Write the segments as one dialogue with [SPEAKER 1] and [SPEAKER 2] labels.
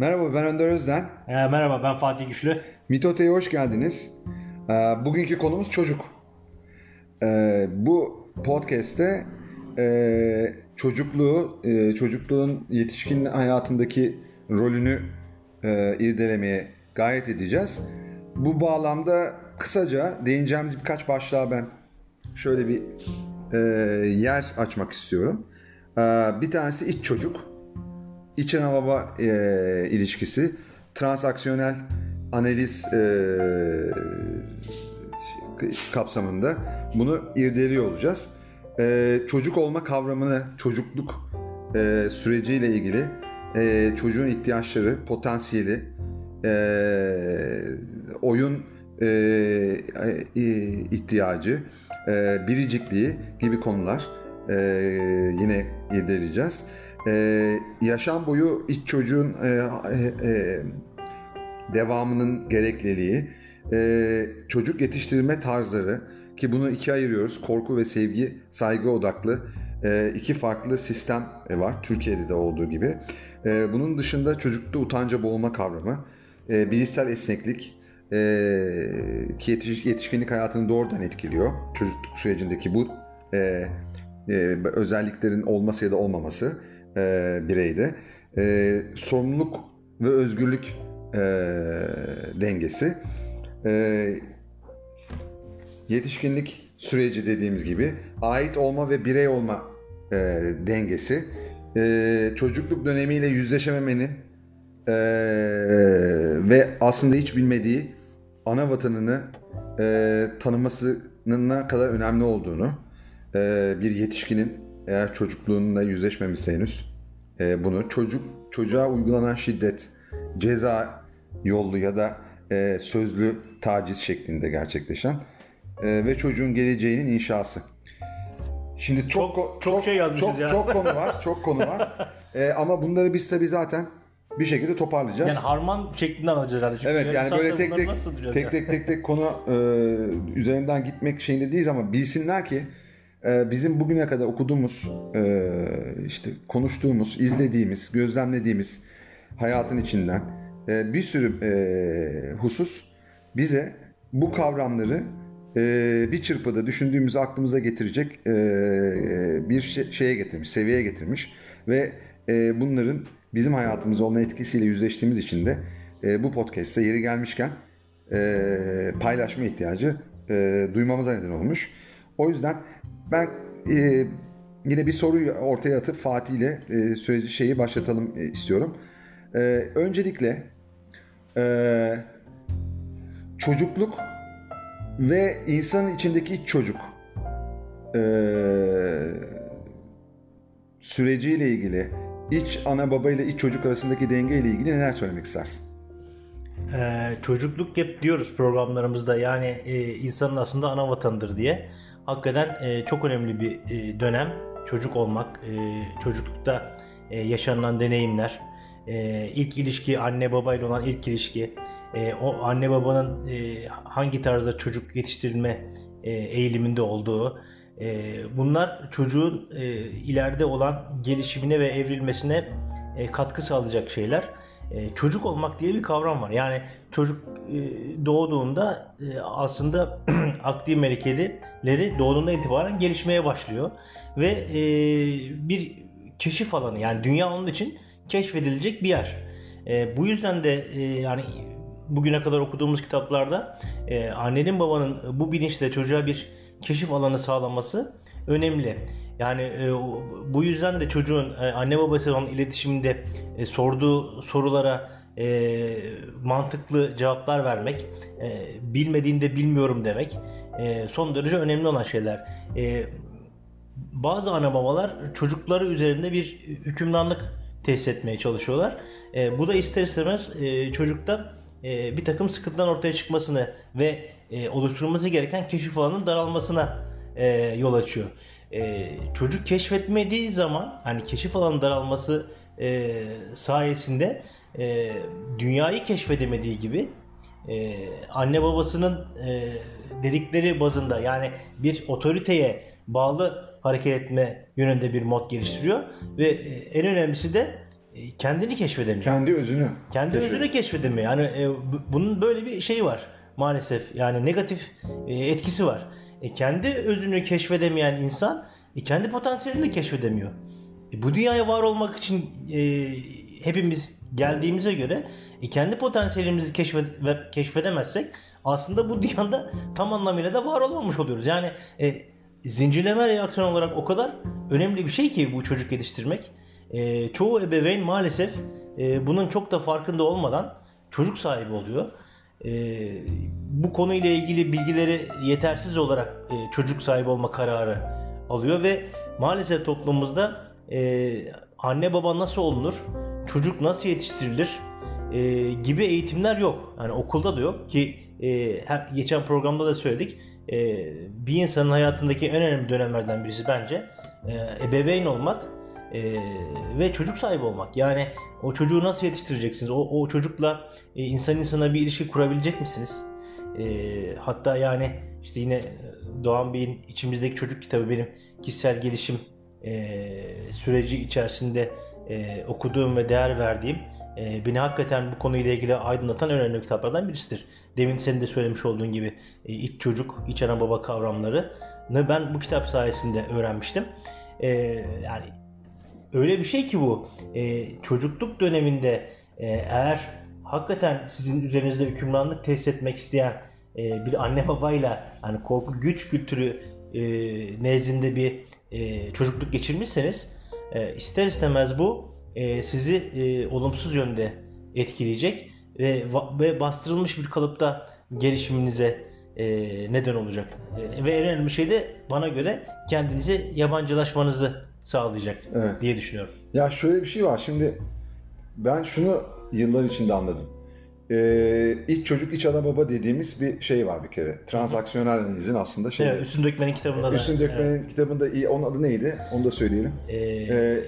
[SPEAKER 1] Merhaba ben Önder Özden.
[SPEAKER 2] Ee, merhaba ben Fatih Güçlü.
[SPEAKER 1] Mitote'ye hoş geldiniz. Ee, bugünkü konumuz çocuk. Ee, bu podcast'te e, çocukluğu, e, çocukluğun yetişkin hayatındaki rolünü e, irdelemeye gayret edeceğiz. Bu bağlamda kısaca değineceğimiz birkaç başlığa ben şöyle bir e, yer açmak istiyorum. Ee, bir tanesi iç çocuk. İç ana e, ilişkisi, transaksiyonel analiz e, kapsamında bunu irdeliyor olacağız. E, çocuk olma kavramını, çocukluk e, süreciyle ilgili e, çocuğun ihtiyaçları, potansiyeli, e, oyun e, e, ihtiyacı, e, biricikliği gibi konular e, yine irdeleyeceğiz. Ee, yaşam boyu iç çocuğun e, e, e, devamının gerekliliği, e, çocuk yetiştirme tarzları ki bunu ikiye ayırıyoruz. Korku ve sevgi, saygı odaklı e, iki farklı sistem var. Türkiye'de de olduğu gibi. E, bunun dışında çocukta utanca boğulma kavramı, e, bilişsel esneklik, e, ki yetiş, yetişkinlik hayatını doğrudan etkiliyor. Çocukluk sürecindeki bu e, e, özelliklerin olması ya da olmaması e, bireyde. E, sorumluluk ve özgürlük e, dengesi. E, yetişkinlik süreci dediğimiz gibi ait olma ve birey olma e, dengesi. E, çocukluk dönemiyle yüzleşememenin e, ve aslında hiç bilmediği ana vatanını e, tanımasının ne kadar önemli olduğunu e, bir yetişkinin eğer çocukluğunla yüzleşmemişse henüz e, bunu çocuk çocuğa uygulanan şiddet ceza yollu ya da e, sözlü taciz şeklinde gerçekleşen e, ve çocuğun geleceğinin inşası. Şimdi çok çok çok, şey yazmışız çok, ya. çok konu var, çok konu var. e, ama bunları biz tabii zaten bir şekilde toparlayacağız.
[SPEAKER 2] Yani harman şeklinden alacağız herhalde.
[SPEAKER 1] Çünkü evet yani böyle tek tek tek, tek tek tek konu e, üzerinden gitmek şeyinde değiliz ama bilsinler ki bizim bugüne kadar okuduğumuz, e, işte konuştuğumuz, izlediğimiz, gözlemlediğimiz hayatın içinden e, bir sürü e, husus bize bu kavramları bir çırpıda düşündüğümüzü aklımıza getirecek bir şeye getirmiş, seviyeye getirmiş ve bunların bizim hayatımıza olan etkisiyle yüzleştiğimiz için de bu podcast'te yeri gelmişken paylaşma ihtiyacı duymamıza neden olmuş. O yüzden ben e, yine bir soruyu ortaya atıp Fatih ile e, süreci şeyi başlatalım e, istiyorum. E, öncelikle e, çocukluk ve insanın içindeki iç çocuk e, süreciyle ilgili iç ana baba ile iç çocuk arasındaki denge ile ilgili neler söylemek istersin?
[SPEAKER 2] Ee, çocukluk hep diyoruz programlarımızda yani e, insanın aslında ana vatanıdır diye hakikaten e, çok önemli bir e, dönem. Çocuk olmak, e, çocuklukta e, yaşanılan deneyimler, e, ilk ilişki anne babayla olan ilk ilişki, e, o anne babanın e, hangi tarzda çocuk yetiştirilme e, eğiliminde olduğu, e, bunlar çocuğun e, ileride olan gelişimine ve evrilmesine e, katkı sağlayacak şeyler. E, çocuk olmak diye bir kavram var. Yani çocuk e, doğduğunda e, aslında akli melekeleri doğduğunda itibaren gelişmeye başlıyor ve e, bir keşif alanı yani dünya onun için keşfedilecek bir yer. E, bu yüzden de e, yani bugüne kadar okuduğumuz kitaplarda e, annenin babanın bu bilinçle çocuğa bir keşif alanı sağlaması önemli. Yani e, bu yüzden de çocuğun e, anne babası olan iletişiminde e, sorduğu sorulara e, mantıklı cevaplar vermek, e, bilmediğinde bilmiyorum demek e, son derece önemli olan şeyler. E, bazı ana babalar çocukları üzerinde bir hükümranlık tesis etmeye çalışıyorlar. E, bu da ister istemez e, çocukta e, bir takım sıkıntılar ortaya çıkmasını ve e, oluşturulması gereken keşif alanının daralmasına e, yol açıyor e, çocuk keşfetmediği zaman hani keşif alanı daralması e, sayesinde e, dünyayı keşfedemediği gibi e, anne babasının e, dedikleri bazında yani bir otoriteye bağlı hareket etme yönünde bir mod geliştiriyor ve e, en önemlisi de e, kendini keşfedemiyor.
[SPEAKER 1] Kendi özünü.
[SPEAKER 2] Kendi
[SPEAKER 1] keşfedemiyor.
[SPEAKER 2] özünü keşfedemiyor. Yani e, bunun böyle bir şeyi var maalesef. Yani negatif e, etkisi var. E, kendi özünü keşfedemeyen insan e, kendi potansiyelini de keşfedemiyor. E, bu dünyaya var olmak için e, hepimiz geldiğimize göre e, kendi potansiyelimizi keşfed keşfedemezsek aslında bu dünyada tam anlamıyla da var olmamış oluyoruz. Yani e, zincirleme reaksiyon olarak o kadar önemli bir şey ki bu çocuk yetiştirmek. E, çoğu ebeveyn maalesef e, bunun çok da farkında olmadan çocuk sahibi oluyor. E, bu konuyla ilgili bilgileri yetersiz olarak e, çocuk sahibi olma kararı alıyor ve maalesef toplumumuzda e, anne baba nasıl olunur, çocuk nasıl yetiştirilir e, gibi eğitimler yok. Yani okulda da yok ki e, her, geçen programda da söyledik. E, bir insanın hayatındaki en önemli dönemlerden birisi bence e, ebeveyn olmak e, ve çocuk sahibi olmak. Yani o çocuğu nasıl yetiştireceksiniz? O, o çocukla e, insan insana bir ilişki kurabilecek misiniz? E, hatta yani işte yine Doğan Bey'in içimizdeki çocuk kitabı benim kişisel gelişim e, süreci içerisinde e, okuduğum ve değer verdiğim e, beni hakikaten bu konuyla ilgili aydınlatan önemli kitaplardan birisidir. Demin senin de söylemiş olduğun gibi e, iç çocuk, iç ana baba kavramlarını ben bu kitap sayesinde öğrenmiştim. E, yani öyle bir şey ki bu e, çocukluk döneminde e, eğer hakikaten sizin üzerinizde hükümranlık tesis etmek isteyen e, bir anne babayla hani korku güç kültürü e, nezdinde bir e, çocukluk geçirmişseniz e, ister istemez bu e, sizi e, olumsuz yönde etkileyecek ve ve bastırılmış bir kalıpta gelişiminize e, neden olacak. E, ve en önemli şey de bana göre kendinize yabancılaşmanızı sağlayacak evet. diye düşünüyorum.
[SPEAKER 1] Ya şöyle bir şey var. Şimdi ben şunu yıllar içinde anladım. Ee, iç çocuk iç ana baba dediğimiz bir şey var bir kere. Transaksiyonel analizin aslında şey.
[SPEAKER 2] Evet, Üstün Dökmen'in kitabında da.
[SPEAKER 1] Üstün Dökmen'in evet. kitabında iyi. Onun adı neydi? Onu da söyleyelim.
[SPEAKER 2] Ee, ee,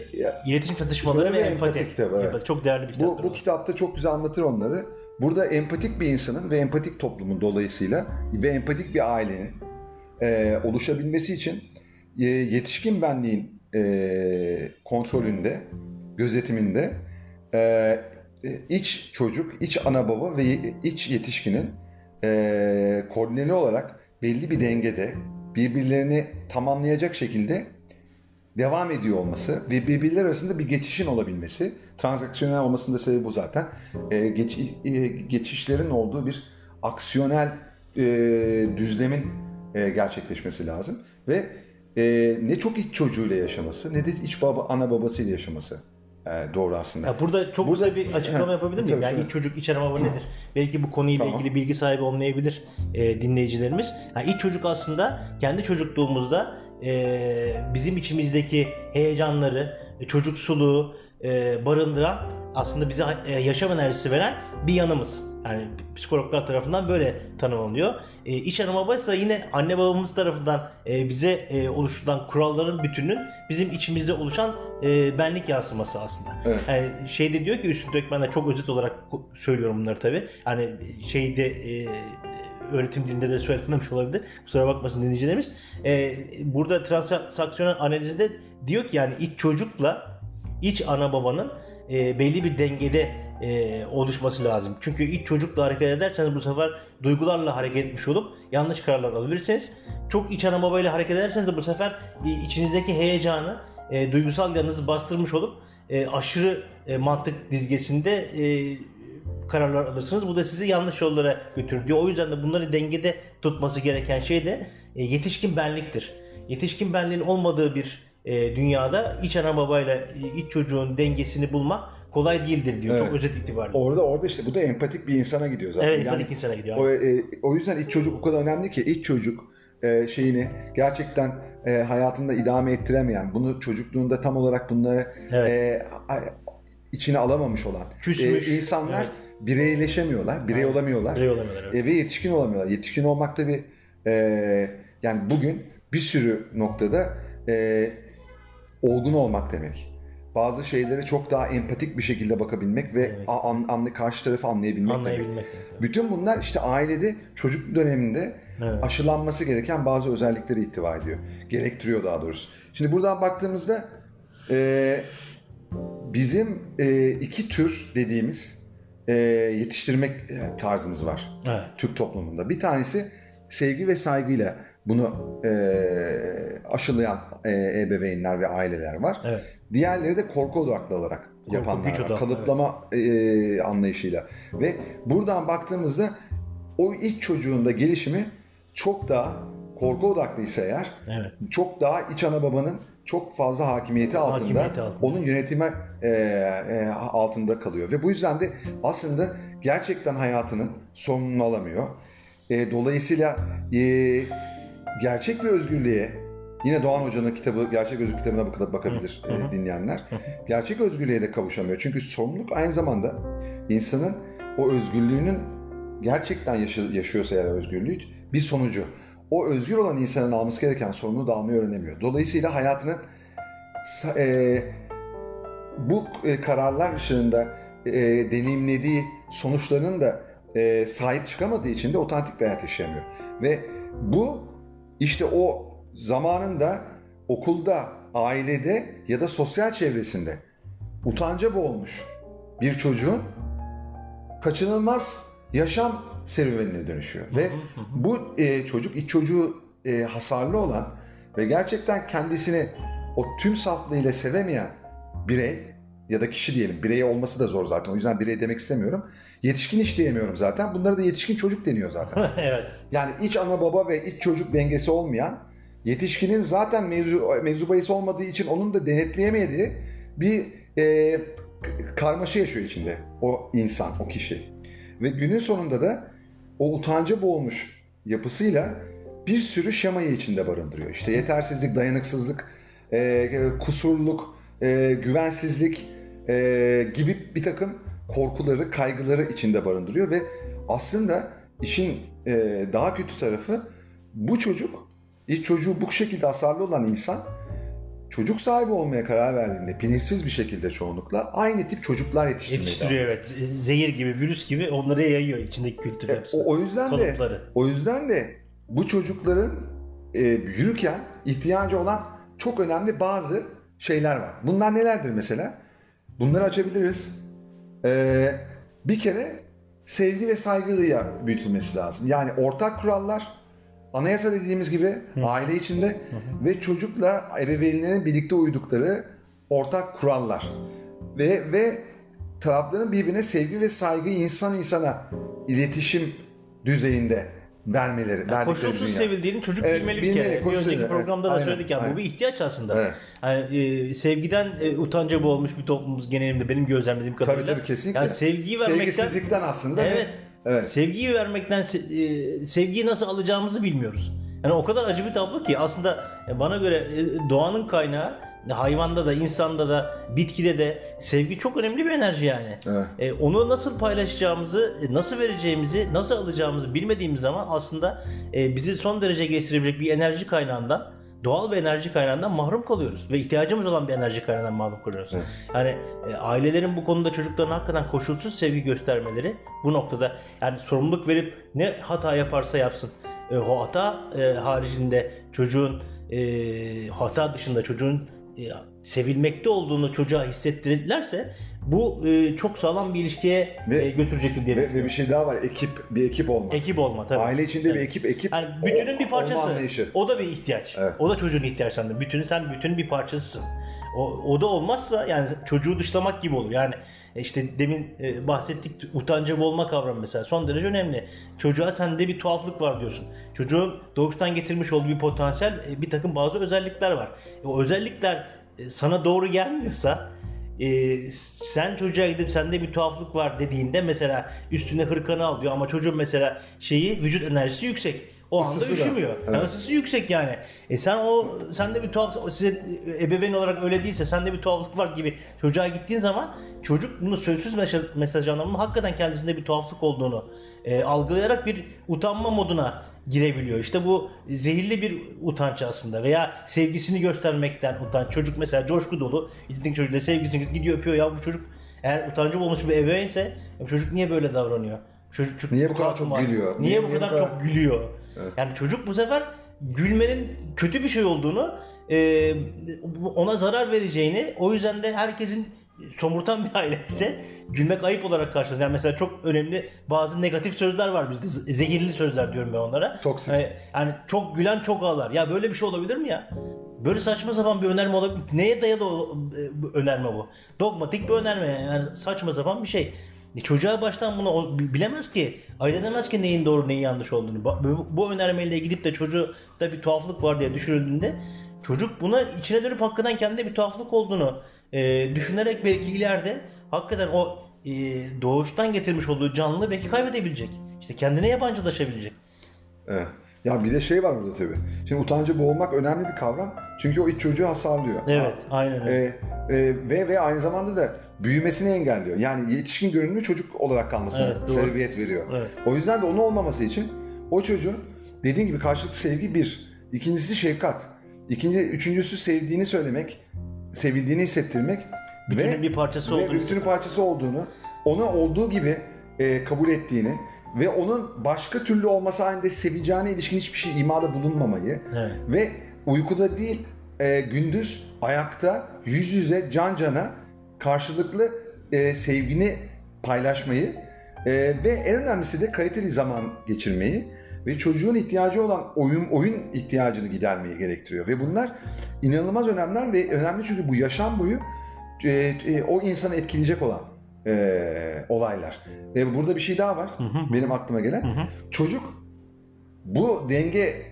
[SPEAKER 2] iletişim çatışmaları ve empati. empati kitabı. Evet. Empati. Çok değerli bir kitap.
[SPEAKER 1] Bu, bu kitapta çok güzel anlatır onları. Burada empatik bir insanın ve empatik toplumun dolayısıyla ve empatik bir ailenin e, oluşabilmesi için e, yetişkin benliğin e, kontrolünde, gözetiminde e, iç çocuk, iç ana baba ve iç yetişkinin e, koordineli olarak belli bir dengede birbirlerini tamamlayacak şekilde devam ediyor olması ve birbirler arasında bir geçişin olabilmesi, transaksiyonel olmasının da sebebi bu zaten. E, geç, e, geçişlerin olduğu bir aksiyonel e, düzlemin e, gerçekleşmesi lazım ve e, ne çok iç çocuğuyla yaşaması ne de iç baba ana babasıyla yaşaması e, doğru aslında.
[SPEAKER 2] Ya burada çok burada, bir açıklama yapabilir miyim? Yani iç çocuk, iç ana baba nedir? Belki bu konuyla tamam. ilgili bilgi sahibi olmayabilir e, dinleyicilerimiz. Yani iç çocuk aslında kendi çocukluğumuzda e, bizim içimizdeki heyecanları, çocuksuluğu e, barındıran aslında bize e, yaşam enerjisi veren bir yanımız. Yani psikologlar tarafından böyle tanımlanıyor. E, iç ana baba ise yine anne babamız tarafından e, bize e, oluşturulan kuralların bütünün bizim içimizde oluşan e, benlik yansıması aslında. Evet. Yani şeyde diyor ki Üstün Dökmen'de çok özet olarak söylüyorum bunları tabi. Hani şeyde e, öğretim dilinde de söylenmemiş olabilir. Kusura bakmasın dinleyicilerimiz. E, burada transaksiyonel analizde diyor ki yani iç çocukla iç ana babanın e, belli bir dengede e, oluşması lazım. Çünkü iç çocukla hareket ederseniz bu sefer duygularla hareket etmiş olup yanlış kararlar alabilirsiniz. Çok iç ana babayla hareket ederseniz de bu sefer e, içinizdeki heyecanı, e, duygusal yanınızı bastırmış olup e, aşırı e, mantık dizgesinde e, kararlar alırsınız. Bu da sizi yanlış yollara götürür diyor. O yüzden de bunları dengede tutması gereken şey de e, yetişkin benliktir. Yetişkin benliğin olmadığı bir e, dünyada iç ana babayla e, iç çocuğun dengesini bulmak kolay değildir diyor. Evet. Çok özet itibariyle.
[SPEAKER 1] Orada orada işte bu da empatik bir insana gidiyor zaten.
[SPEAKER 2] Evet empatik yani, insana gidiyor.
[SPEAKER 1] O, e, o yüzden iç çocuk o kadar önemli ki iç çocuk e, şeyini gerçekten e, hayatında idame ettiremeyen, bunu çocukluğunda tam olarak bunları evet. e, içine alamamış olan
[SPEAKER 2] Küsmüş.
[SPEAKER 1] E, insanlar evet. bireyleşemiyorlar, birey evet. olamıyorlar.
[SPEAKER 2] Birey olamıyorlar evet.
[SPEAKER 1] e, ve yetişkin olamıyorlar. Yetişkin olmak da bir e, yani bugün bir sürü noktada e, olgun olmak demek. Bazı şeylere çok daha empatik bir şekilde bakabilmek ve evet. an, an, karşı tarafı anlayabilmek,
[SPEAKER 2] anlayabilmek demek.
[SPEAKER 1] demek. Bütün bunlar işte ailede çocuk döneminde evet. aşılanması gereken bazı özellikleri ihtiva ediyor. Gerektiriyor daha doğrusu. Şimdi buradan baktığımızda e, bizim e, iki tür dediğimiz e, yetiştirmek e, tarzımız var
[SPEAKER 2] Evet.
[SPEAKER 1] Türk toplumunda. Bir tanesi sevgi ve saygıyla bunu e, aşılayan e, ebeveynler ve aileler var.
[SPEAKER 2] Evet.
[SPEAKER 1] Diğerleri de korku odaklı olarak
[SPEAKER 2] Korku,
[SPEAKER 1] yapanlar var.
[SPEAKER 2] odaklı,
[SPEAKER 1] Kalıplama e, anlayışıyla. Ve buradan baktığımızda o ilk çocuğun da gelişimi çok daha korku odaklıysa eğer
[SPEAKER 2] Evet.
[SPEAKER 1] çok daha iç ana babanın çok fazla hakimiyeti altında,
[SPEAKER 2] Hakimiyeti altında.
[SPEAKER 1] onun yönetime e, e, altında kalıyor ve bu yüzden de aslında gerçekten hayatının sonunu alamıyor. E, dolayısıyla e, gerçek bir özgürlüğe yine Doğan Hoca'nın kitabı Gerçek Özgürlük kitabına bakıp bakabilir
[SPEAKER 2] Hı hı.
[SPEAKER 1] e, dinleyenler. Gerçek özgürlüğe de kavuşamıyor. Çünkü sorumluluk aynı zamanda insanın o özgürlüğünün gerçekten yaşa- yaşıyorsa eğer özgürlüğü bir sonucu. O özgür olan insanın alması gereken sorumluluğu da almayı öğrenemiyor. Dolayısıyla hayatının e, bu e, kararlar ışığında e, deneyimlediği sonuçlarının da e, sahip çıkamadığı için de otantik bir hayat yaşayamıyor. Ve bu işte o zamanında okulda, ailede ya da sosyal çevresinde utanca boğulmuş bir çocuğun kaçınılmaz yaşam serüvenine dönüşüyor. Ve bu e, çocuk, iç çocuğu e, hasarlı olan ve gerçekten kendisini o tüm saflığıyla sevemeyen birey ya da kişi diyelim. Birey olması da zor zaten. O yüzden birey demek istemiyorum. Yetişkin iş diyemiyorum zaten. Bunlara da yetişkin çocuk deniyor zaten.
[SPEAKER 2] evet.
[SPEAKER 1] Yani iç ana baba ve iç çocuk dengesi olmayan, yetişkinin zaten mevzu, mevzu bahis olmadığı için onun da denetleyemediği bir e, karmaşa yaşıyor içinde o insan, o kişi. Ve günün sonunda da o utanca boğulmuş yapısıyla bir sürü şemayı içinde barındırıyor. İşte yetersizlik, dayanıksızlık, e, kusurluk, e, güvensizlik e, gibi bir takım korkuları, kaygıları içinde barındırıyor ve aslında işin e, daha kötü tarafı bu çocuk, ilk çocuğu bu şekilde hasarlı olan insan çocuk sahibi olmaya karar verdiğinde bilinçsiz bir şekilde çoğunlukla aynı tip çocuklar yetiştirmeye devam
[SPEAKER 2] Yetiştiriyor evet. Zehir gibi, virüs gibi onları yayıyor içindeki kültür
[SPEAKER 1] E, o, o yüzden de
[SPEAKER 2] Kalıpları.
[SPEAKER 1] o yüzden de bu çocukların e, büyürken ihtiyacı olan çok önemli bazı şeyler var. Bunlar nelerdir mesela? Bunları açabiliriz. E, bir kere sevgi ve saygıyla büyütülmesi lazım. Yani ortak kurallar, anayasa dediğimiz gibi aile içinde ve çocukla ebeveynlerin birlikte uydukları ortak kurallar. Ve ve tarafların birbirine sevgi ve saygıyı insan insana iletişim düzeyinde vermeleri, verdikleri
[SPEAKER 2] Koşulsuz
[SPEAKER 1] dünya.
[SPEAKER 2] sevildiğini çocuk
[SPEAKER 1] Evet,
[SPEAKER 2] bilmeli bir kere. Bir önceki
[SPEAKER 1] evet.
[SPEAKER 2] programda da
[SPEAKER 1] Aynen,
[SPEAKER 2] söyledik yani
[SPEAKER 1] aynen.
[SPEAKER 2] bu bir ihtiyaç aslında.
[SPEAKER 1] Evet.
[SPEAKER 2] Yani, e, sevgiden e, utanca boğulmuş bir toplumumuz genelinde benim gözlemlediğim kadarıyla.
[SPEAKER 1] Tabii tabii kesinlikle.
[SPEAKER 2] Yani sevgiyi vermekten
[SPEAKER 1] Sevgisizlikten aslında.
[SPEAKER 2] Evet.
[SPEAKER 1] Evet.
[SPEAKER 2] Sevgiyi vermekten e, sevgiyi nasıl alacağımızı bilmiyoruz. Yani o kadar acı bir tablo ki aslında e, bana göre e, doğanın kaynağı hayvanda da insanda da bitkide de sevgi çok önemli bir enerji yani.
[SPEAKER 1] Evet.
[SPEAKER 2] E, onu nasıl paylaşacağımızı, nasıl vereceğimizi, nasıl alacağımızı bilmediğimiz zaman aslında e, bizi son derece geliştirebilecek bir enerji kaynağından, doğal bir enerji kaynağından mahrum kalıyoruz. Ve ihtiyacımız olan bir enerji kaynağından mahrum kalıyoruz.
[SPEAKER 1] Evet.
[SPEAKER 2] Yani e, ailelerin bu konuda çocuklarına hakikaten koşulsuz sevgi göstermeleri bu noktada yani sorumluluk verip ne hata yaparsa yapsın. E, o hata e, haricinde çocuğun e, hata dışında çocuğun e, sevilmekte olduğunu çocuğa hissettirirlerse bu e, çok sağlam bir ilişkiye
[SPEAKER 1] Ve-
[SPEAKER 2] e, götürecektir diye
[SPEAKER 1] Ve, ve bir şey daha var. Ekip, bir ekip olmak.
[SPEAKER 2] Ekip olma tabii.
[SPEAKER 1] Aile içinde bir
[SPEAKER 2] Evet.
[SPEAKER 1] ekip, ekip.
[SPEAKER 2] Yani bütünün
[SPEAKER 1] o-
[SPEAKER 2] bir
[SPEAKER 1] olma
[SPEAKER 2] parçası. O da bir ihtiyaç.
[SPEAKER 1] Evet.
[SPEAKER 2] O da çocuğun ihtiyaçlarından. Bütünün sen bütünün bir parçasısın. O, o da olmazsa yani çocuğu dışlamak gibi olur. Yani işte demin e, bahsettik utanca olma kavramı mesela son derece önemli. Çocuğa sende bir tuhaflık var diyorsun. Çocuğun doğuştan getirmiş olduğu bir potansiyel e, bir takım bazı özellikler var. E, o özellikler e, sana doğru gelmiyorsa e, sen çocuğa gidip sende bir tuhaflık var dediğinde mesela üstüne hırkanı al diyor ama çocuğun mesela şeyi vücut enerjisi yüksek. O anda
[SPEAKER 1] Isısı da.
[SPEAKER 2] üşümüyor. Yani
[SPEAKER 1] Evet.
[SPEAKER 2] ısısı yüksek yani. E sen o sende bir tuhaf size ebeveyn olarak öyle değilse sende bir tuhaflık var gibi çocuğa gittiğin zaman çocuk bunu sözsüz mesaj, mesaj anlamında hakikaten kendisinde bir tuhaflık olduğunu e, algılayarak bir utanma moduna girebiliyor. İşte bu zehirli bir utanç aslında veya sevgisini göstermekten utanç. Çocuk mesela coşku dolu. Gittiğin çocukla sevgisini gidiyor öpüyor ya bu çocuk eğer utancı olmuş bir ebeveynse bu çocuk niye böyle davranıyor? Çocuk, çocuk
[SPEAKER 1] Niye bu kadar çok
[SPEAKER 2] var.
[SPEAKER 1] gülüyor?
[SPEAKER 2] Niye,
[SPEAKER 1] Niye-
[SPEAKER 2] bu kadar
[SPEAKER 1] kadar-
[SPEAKER 2] çok gülüyor?
[SPEAKER 1] Evet.
[SPEAKER 2] Yani çocuk bu sefer gülmenin kötü bir şey olduğunu, e, ona zarar vereceğini, o yüzden de herkesin somurtan bir aile ise gülmek ayıp olarak karşılanır. Yani mesela çok önemli bazı negatif sözler var bizde. Zehirli sözler diyorum ben onlara.
[SPEAKER 1] Toksik.
[SPEAKER 2] Yani, yani çok gülen çok ağlar. Ya böyle bir şey olabilir mi ya? Böyle saçma sapan bir önerme olabilir. Neye dayalı e, önerme bu? Dogmatik bir önerme yani saçma sapan bir şey. E, çocuğa baştan bunu bilemez ki, ayırt edemez ki neyin doğru neyin yanlış olduğunu. Bu, bu önermeyle gidip de çocukta bir tuhaflık var diye düşünüldüğünde çocuk buna içine dönüp hakikaten kendinde bir tuhaflık olduğunu e, düşünerek belki ileride hakikaten o e, doğuştan getirmiş olduğu canlılığı belki kaybedebilecek. İşte kendine yabancılaşabilecek.
[SPEAKER 1] Evet. Ya bir de şey var burada tabii. Şimdi utancı boğulmak önemli bir kavram. Çünkü o iç çocuğu hasarlıyor.
[SPEAKER 2] Evet, aynen öyle.
[SPEAKER 1] Ee, e, ve ve aynı zamanda da büyümesini engelliyor. Yani yetişkin görünümlü çocuk olarak kalmasına evet, sebebiyet veriyor. Evet. O yüzden de onun olmaması için o çocuğun dediğin gibi karşılıklı sevgi bir. İkincisi şefkat. İkinci, üçüncüsü sevdiğini söylemek, sevildiğini hissettirmek
[SPEAKER 2] bütünün ve bir parçası
[SPEAKER 1] ve bütünün parçası olduğunu, ona olduğu gibi e, kabul ettiğini ve onun başka türlü olması halinde seveceğine ilişkin hiçbir şey imada bulunmamayı evet. ve uykuda değil e, gündüz ayakta yüz yüze can cana karşılıklı e, sevgini paylaşmayı e, ve en önemlisi de kaliteli zaman geçirmeyi ve çocuğun ihtiyacı olan oyun oyun ihtiyacını gidermeyi gerektiriyor ve bunlar inanılmaz önemler ve önemli çünkü bu yaşam boyu e, e, o insanı etkileyecek olan e, olaylar. Ve burada bir şey daha var hı hı. benim aklıma gelen. Hı hı. Çocuk bu denge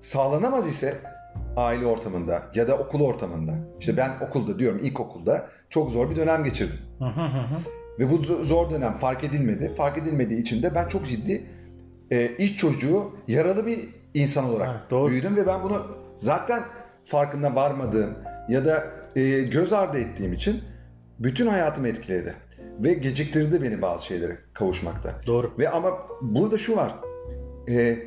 [SPEAKER 1] sağlanamaz ise aile ortamında ya da okul ortamında. İşte ben okulda diyorum ilkokulda çok zor bir dönem geçirdim. Ve bu zor dönem fark edilmedi. Fark edilmediği için de ben çok ciddi e, iç çocuğu yaralı bir insan olarak ha, doğru. büyüdüm ve ben bunu zaten farkında varmadığım ya da e, göz ardı ettiğim için bütün hayatımı etkiledi ve geciktirdi beni bazı şeylere kavuşmakta.
[SPEAKER 2] Doğru.
[SPEAKER 1] Ve ama burada şu var. E,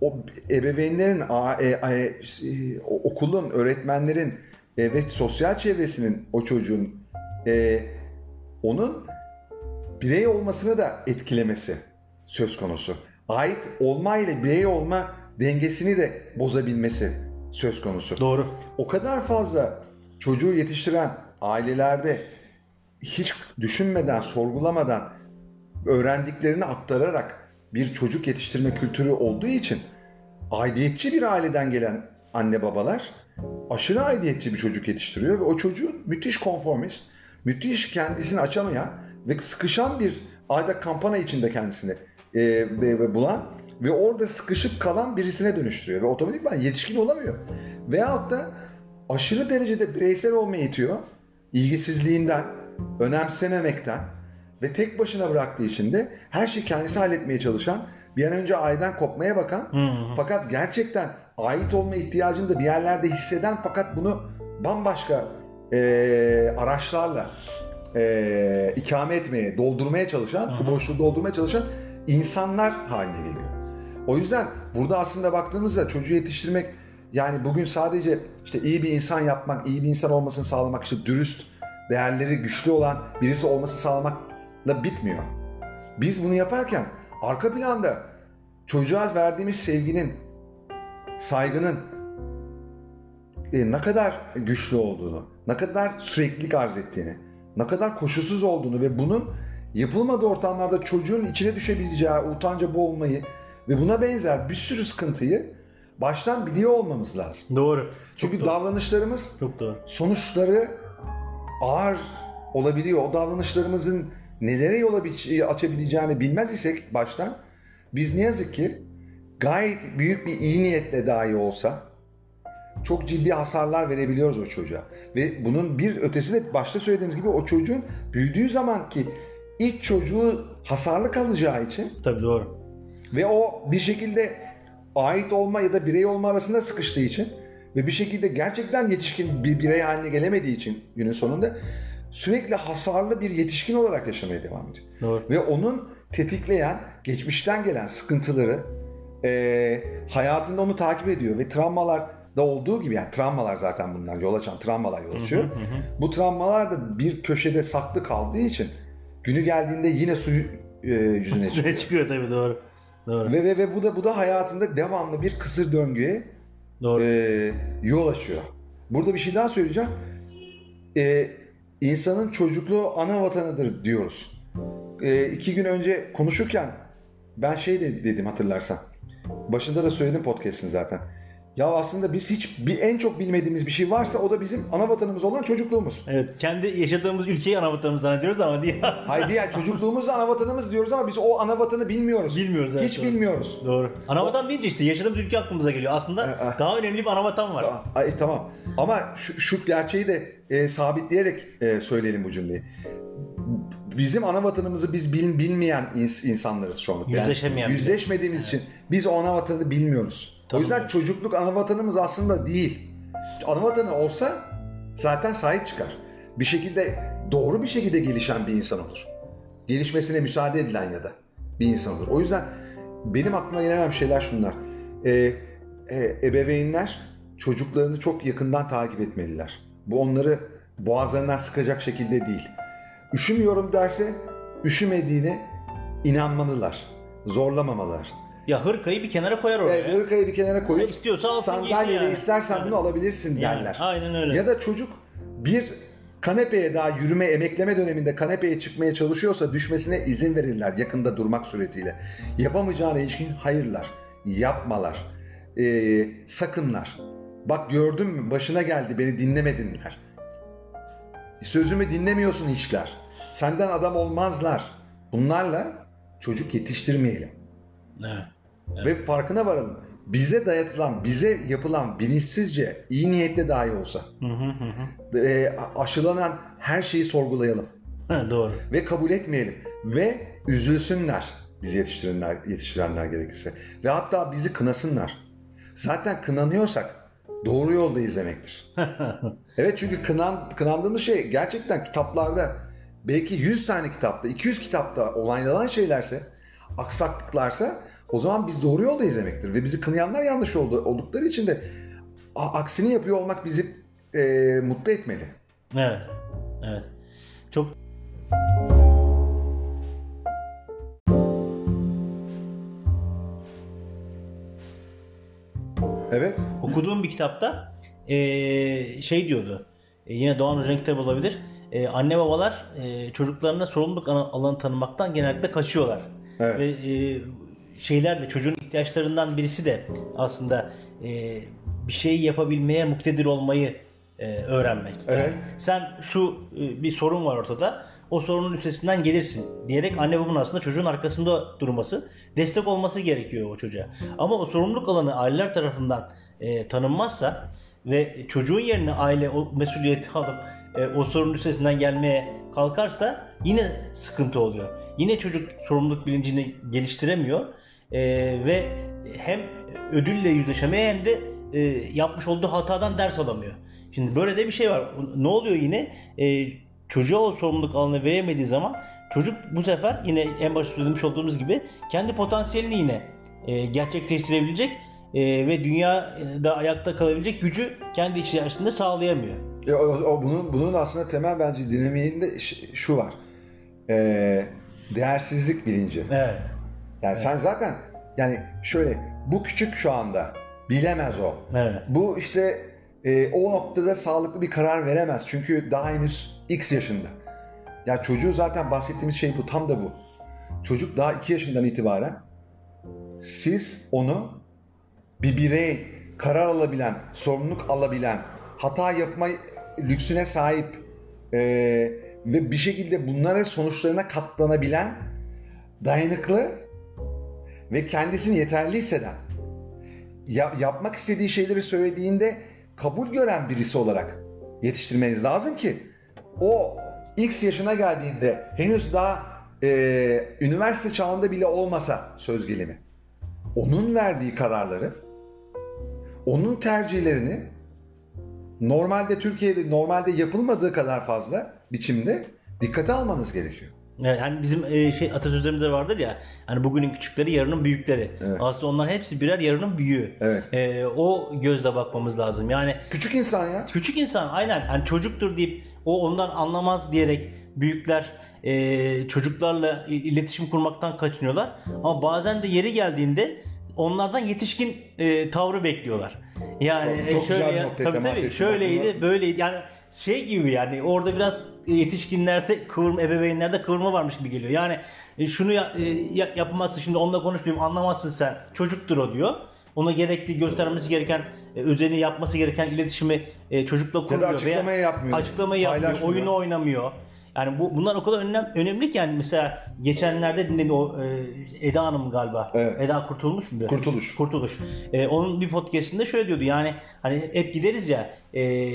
[SPEAKER 1] o ebeveynlerin, a, e, e, e, okulun, öğretmenlerin e, ve sosyal çevresinin o çocuğun e, onun birey olmasını da etkilemesi söz konusu. Ait olma ile birey olma dengesini de bozabilmesi söz konusu.
[SPEAKER 2] Doğru.
[SPEAKER 1] O kadar fazla çocuğu yetiştiren ailelerde hiç düşünmeden, sorgulamadan öğrendiklerini aktararak bir çocuk yetiştirme kültürü olduğu için aidiyetçi bir aileden gelen anne babalar aşırı aidiyetçi bir çocuk yetiştiriyor ve o çocuğun müthiş konformist, müthiş kendisini açamayan ve sıkışan bir adeta kampana içinde kendisini e, e, bulan ve orada sıkışıp kalan birisine dönüştürüyor ve otomatikman yetişkin olamıyor. Veyahut da aşırı derecede bireysel olmaya itiyor. ilgisizliğinden, önemsememekten ve tek başına bıraktığı için de her şeyi kendisi halletmeye çalışan, bir an önce aileden kopmaya bakan fakat gerçekten ait olma ihtiyacını da bir yerlerde hisseden fakat bunu bambaşka e, araçlarla e, ikame etmeye, doldurmaya çalışan, bu boşluğu doldurmaya çalışan insanlar haline geliyor. O yüzden burada aslında baktığımızda çocuğu yetiştirmek yani bugün sadece işte iyi bir insan yapmak, iyi bir insan olmasını sağlamak, işte dürüst, değerleri güçlü olan birisi olması sağlamakla bitmiyor. Biz bunu yaparken arka planda çocuğa verdiğimiz sevginin, saygının e, ne kadar güçlü olduğunu, ne kadar sürekli arz ettiğini, ne kadar koşulsuz olduğunu ve bunun yapılmadığı ortamlarda çocuğun içine düşebileceği utanca boğulmayı ve buna benzer bir sürü sıkıntıyı baştan biliyor olmamız lazım.
[SPEAKER 2] Doğru.
[SPEAKER 1] Çünkü
[SPEAKER 2] Çok doğru.
[SPEAKER 1] davranışlarımız
[SPEAKER 2] Çok doğru.
[SPEAKER 1] sonuçları ağır olabiliyor. O davranışlarımızın nelere yol açabileceğini bilmez isek baştan biz ne yazık ki gayet büyük bir iyi niyetle dahi olsa çok ciddi hasarlar verebiliyoruz o çocuğa. Ve bunun bir ötesi de başta söylediğimiz gibi o çocuğun büyüdüğü zaman ki iç çocuğu hasarlı kalacağı için.
[SPEAKER 2] Tabii doğru.
[SPEAKER 1] Ve o bir şekilde ait olma ya da birey olma arasında sıkıştığı için ve bir şekilde gerçekten yetişkin bir birey haline gelemediği için günün sonunda sürekli hasarlı bir yetişkin olarak yaşamaya devam ediyor.
[SPEAKER 2] Doğru.
[SPEAKER 1] Ve onun tetikleyen, geçmişten gelen sıkıntıları e, hayatında onu takip ediyor ve travmalar da olduğu gibi yani travmalar zaten bunlar yol açan travmalar yol açıyor. Hı hı hı. Bu travmalar da bir köşede saklı kaldığı için günü geldiğinde yine suyu e, yüzüne çıkıyor.
[SPEAKER 2] çıkıyor tabii doğru. Doğru.
[SPEAKER 1] Ve, ve, ve bu da bu da hayatında devamlı bir kısır döngüye Doğru. E, yol açıyor. Burada bir şey daha söyleyeceğim. E, insanın çocukluğu ana vatanıdır diyoruz. E, iki gün önce konuşurken ben şey de dedim hatırlarsan. Başında da söyledim podcast'in zaten. Ya aslında biz hiç bir en çok bilmediğimiz bir şey varsa o da bizim ana vatanımız olan çocukluğumuz.
[SPEAKER 2] Evet, kendi yaşadığımız ülkeyi ana vatanımız zannediyoruz ama değil.
[SPEAKER 1] Hayır değil yani çocukluğumuz ana vatanımız diyoruz ama biz o ana vatanı bilmiyoruz.
[SPEAKER 2] Bilmiyoruz evet.
[SPEAKER 1] Hiç
[SPEAKER 2] doğru.
[SPEAKER 1] bilmiyoruz.
[SPEAKER 2] Doğru. Ana vatan deyince işte yaşadığımız ülke aklımıza geliyor. Aslında
[SPEAKER 1] E, e.
[SPEAKER 2] daha önemli bir ana vatan var.
[SPEAKER 1] Ay, tamam. Ama şu, şu gerçeği de e, sabitleyerek e, söyleyelim bu cümleyi. Bizim ana vatanımızı biz bil, bilmeyen ins- insanlarız şu an.
[SPEAKER 2] Yüzleşemeyen bile.
[SPEAKER 1] yüzleşmediğimiz için biz o ana vatanı bilmiyoruz. O yüzden
[SPEAKER 2] Tanımıyoruz.
[SPEAKER 1] çocukluk ana vatanımız aslında değil. Ana vatanı olsa zaten sahip çıkar. Bir şekilde doğru bir şekilde gelişen bir insan olur. Gelişmesine müsaade edilen ya da bir insan olur. O yüzden benim aklıma gelen şeyler şunlar. Ee, e, ebeveynler çocuklarını çok yakından takip etmeliler. Bu onları boğazlarından sıkacak şekilde değil. Üşümüyorum derse üşümediğine inanmalılar. Zorlamamalar.
[SPEAKER 2] Ya hırkayı bir kenara koyar oraya.
[SPEAKER 1] Evet, hırkayı bir kenara koyup
[SPEAKER 2] İstiyorsa alsın
[SPEAKER 1] sandalyede
[SPEAKER 2] yani.
[SPEAKER 1] istersen
[SPEAKER 2] Yani.
[SPEAKER 1] bunu alabilirsin
[SPEAKER 2] Yani,
[SPEAKER 1] derler.
[SPEAKER 2] aynen öyle.
[SPEAKER 1] Ya da çocuk bir kanepeye daha yürüme, emekleme döneminde kanepeye çıkmaya çalışıyorsa düşmesine izin verirler yakında durmak suretiyle. Yapamayacağına ilişkin hayırlar, yapmalar, ee, sakınlar. Bak gördün mü başına geldi beni dinlemedinler. Sözümü dinlemiyorsun hiçler. Senden adam olmazlar. Bunlarla çocuk yetiştirmeyelim.
[SPEAKER 2] Evet.
[SPEAKER 1] Ve farkına varalım. Bize dayatılan, bize yapılan bilinçsizce, iyi niyetle dahi olsa
[SPEAKER 2] Hı hı hı
[SPEAKER 1] e, aşılanan her şeyi sorgulayalım.
[SPEAKER 2] Ha, Doğru.
[SPEAKER 1] Ve kabul etmeyelim. Ve üzülsünler bizi yetiştirenler, yetiştirenler gerekirse. Ve hatta bizi kınasınlar. Zaten kınanıyorsak doğru yoldayız demektir. Evet çünkü kınan, kınandığımız şey gerçekten kitaplarda belki 100 tane kitapta, 200 kitapta onaylanan şeylerse, aksaklıklarsa o zaman biz doğru yoldayız demektir. Ve bizi kınayanlar yanlış oldu, oldukları için de a- aksini yapıyor olmak bizi e, mutlu etmeli.
[SPEAKER 2] Evet. Evet. Çok
[SPEAKER 1] Evet.
[SPEAKER 2] okuduğum bir kitapta eee, şey diyordu. E, yine Doğan Hoca'nın kitabı olabilir. E, anne babalar e, çocuklarına sorumluluk alan- alanı tanımaktan genellikle kaçıyorlar.
[SPEAKER 1] Evet.
[SPEAKER 2] Ve e, şeyler de çocuğun ihtiyaçlarından birisi de aslında e, bir şey yapabilmeye muktedir olmayı e, öğrenmek.
[SPEAKER 1] Evet.
[SPEAKER 2] Yani sen şu e, bir sorun var ortada. O sorunun üstesinden gelirsin diyerek anne babanın aslında çocuğun arkasında durması, destek olması gerekiyor o çocuğa. Ama o sorumluluk alanı aileler tarafından e, tanınmazsa ve çocuğun yerine aile o mesuliyeti alıp e, o sorunun üstesinden gelmeye kalkarsa yine sıkıntı oluyor. Yine çocuk sorumluluk bilincini geliştiremiyor E, ve hem ödülle yüzleşemeye hem de e, yapmış olduğu hatadan ders alamıyor. Şimdi böyle de bir şey var. Ne oluyor yine? E, çocuğa o sorumluluk alanı veremediği zaman çocuk bu sefer yine en başta söylemiş olduğumuz gibi kendi potansiyelini yine e, gerçekleştirebilecek e, ve dünyada ayakta kalabilecek gücü kendi içerisinde sağlayamıyor.
[SPEAKER 1] Ya, o, o bunun bunun aslında temel bence dinamiğinde şu var. Ee, değersizlik bilinci.
[SPEAKER 2] Evet.
[SPEAKER 1] Yani sen zaten yani şöyle bu küçük şu anda bilemez o.
[SPEAKER 2] Evet.
[SPEAKER 1] Bu işte e, o noktada sağlıklı bir karar veremez. Çünkü daha henüz X yaşında. Ya çocuğu zaten bahsettiğimiz şey bu. Tam da bu. Çocuk daha 2 yaşından itibaren siz onu bir birey, karar alabilen, sorumluluk alabilen, hata yapma lüksüne sahip e, ve bir şekilde bunlara sonuçlarına katlanabilen, dayanıklı ve kendisini yeterli hisseden, ya- yapmak istediği şeyleri söylediğinde kabul gören birisi olarak yetiştirmeniz lazım ki o X yaşına geldiğinde henüz daha e, üniversite çağında bile olmasa söz gelimi onun verdiği kararları onun tercihlerini normalde Türkiye'de normalde yapılmadığı kadar fazla biçimde dikkate almanız gerekiyor.
[SPEAKER 2] Evet, hani bizim e, şey atasözlerimizde vardır ya hani bugünün küçükleri yarının büyükleri.
[SPEAKER 1] Evet.
[SPEAKER 2] Aslında onlar hepsi birer yarının büyüğü.
[SPEAKER 1] Evet.
[SPEAKER 2] E, o gözle bakmamız lazım. Yani
[SPEAKER 1] Küçük insan ya.
[SPEAKER 2] küçük insan aynen hani çocuktur deyip o ondan anlamaz diyerek büyükler e, çocuklarla iletişim kurmaktan kaçınıyorlar. Ama bazen de yeri geldiğinde onlardan yetişkin e, tavrı bekliyorlar. Yani
[SPEAKER 1] Çok- çok
[SPEAKER 2] e, şöyle
[SPEAKER 1] güzel bir
[SPEAKER 2] ya- tabii tabii şöyleydi,
[SPEAKER 1] Bak,
[SPEAKER 2] böyleydi. Yani şey gibi yani orada biraz yetişkinlerde kıvırma, ebeveynlerde kıvırma varmış gibi geliyor. Yani e, şunu ya, e, ya, yapamazsın şimdi onunla konuşmayayım anlamazsın sen. Çocuktur o diyor. Ona gerekli göstermesi gereken özeni yapması gereken iletişimi çocukla kuruyor.
[SPEAKER 1] Ya da açıklamayı
[SPEAKER 2] veya
[SPEAKER 1] yapmıyor.
[SPEAKER 2] Açıklamayı yapmıyor. Oyunu oynamıyor. Yani bu bunlar o kadar önem, önemli ki yani mesela geçenlerde dinledim o e, Eda Hanım galiba.
[SPEAKER 1] Evet.
[SPEAKER 2] Eda Kurtulmuş mu?
[SPEAKER 1] Kurtuluş.
[SPEAKER 2] Kurtuluş. E, onun bir podcastinde şöyle diyordu yani hani hep gideriz ya e,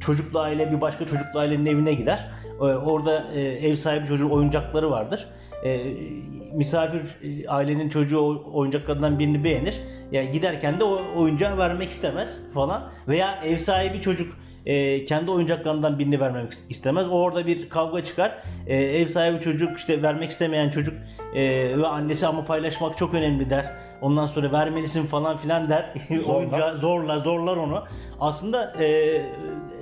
[SPEAKER 2] çocuklu aile bir başka çocuklu ailenin evine gider. E, orada e, ev sahibi çocuğun oyuncakları vardır. E, misafir e, ailenin çocuğu o oyuncaklardan birini beğenir. Yani giderken de o oyuncağı vermek istemez falan. Veya ev sahibi çocuk e, kendi oyuncaklarından birini vermek istemez. Orada bir kavga çıkar. E, ev sahibi çocuk işte vermek istemeyen çocuk e, ve annesi ama paylaşmak çok önemli der. Ondan sonra vermelisin falan filan der. Oyuncağı zorla zorlar onu. Aslında e,